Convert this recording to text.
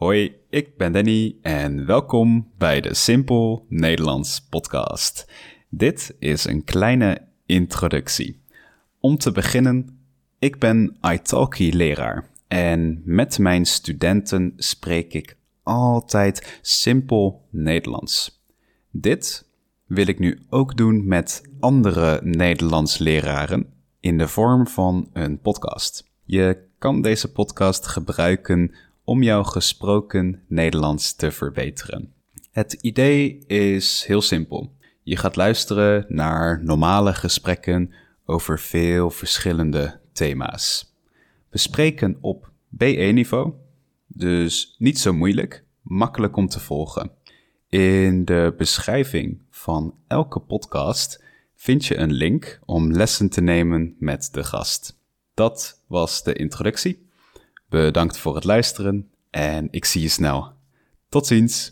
Hoi, ik ben Danny en welkom bij de Simpel Nederlands podcast. Dit is een kleine introductie. Om te beginnen, ik ben italki-leraar en met mijn studenten spreek ik altijd simpel Nederlands. Dit wil ik nu ook doen met andere Nederlands leraren in de vorm van een podcast. Je kan deze podcast gebruiken om jouw gesproken Nederlands te verbeteren. Het idee is heel simpel. Je gaat luisteren naar normale gesprekken over veel verschillende thema's. We spreken op B1-niveau, dus niet zo moeilijk, makkelijk om te volgen. In de beschrijving van elke podcast vind je een link om lessen te nemen met de gast. Dat was de introductie. Bedankt voor het luisteren en ik zie je snel. Tot ziens!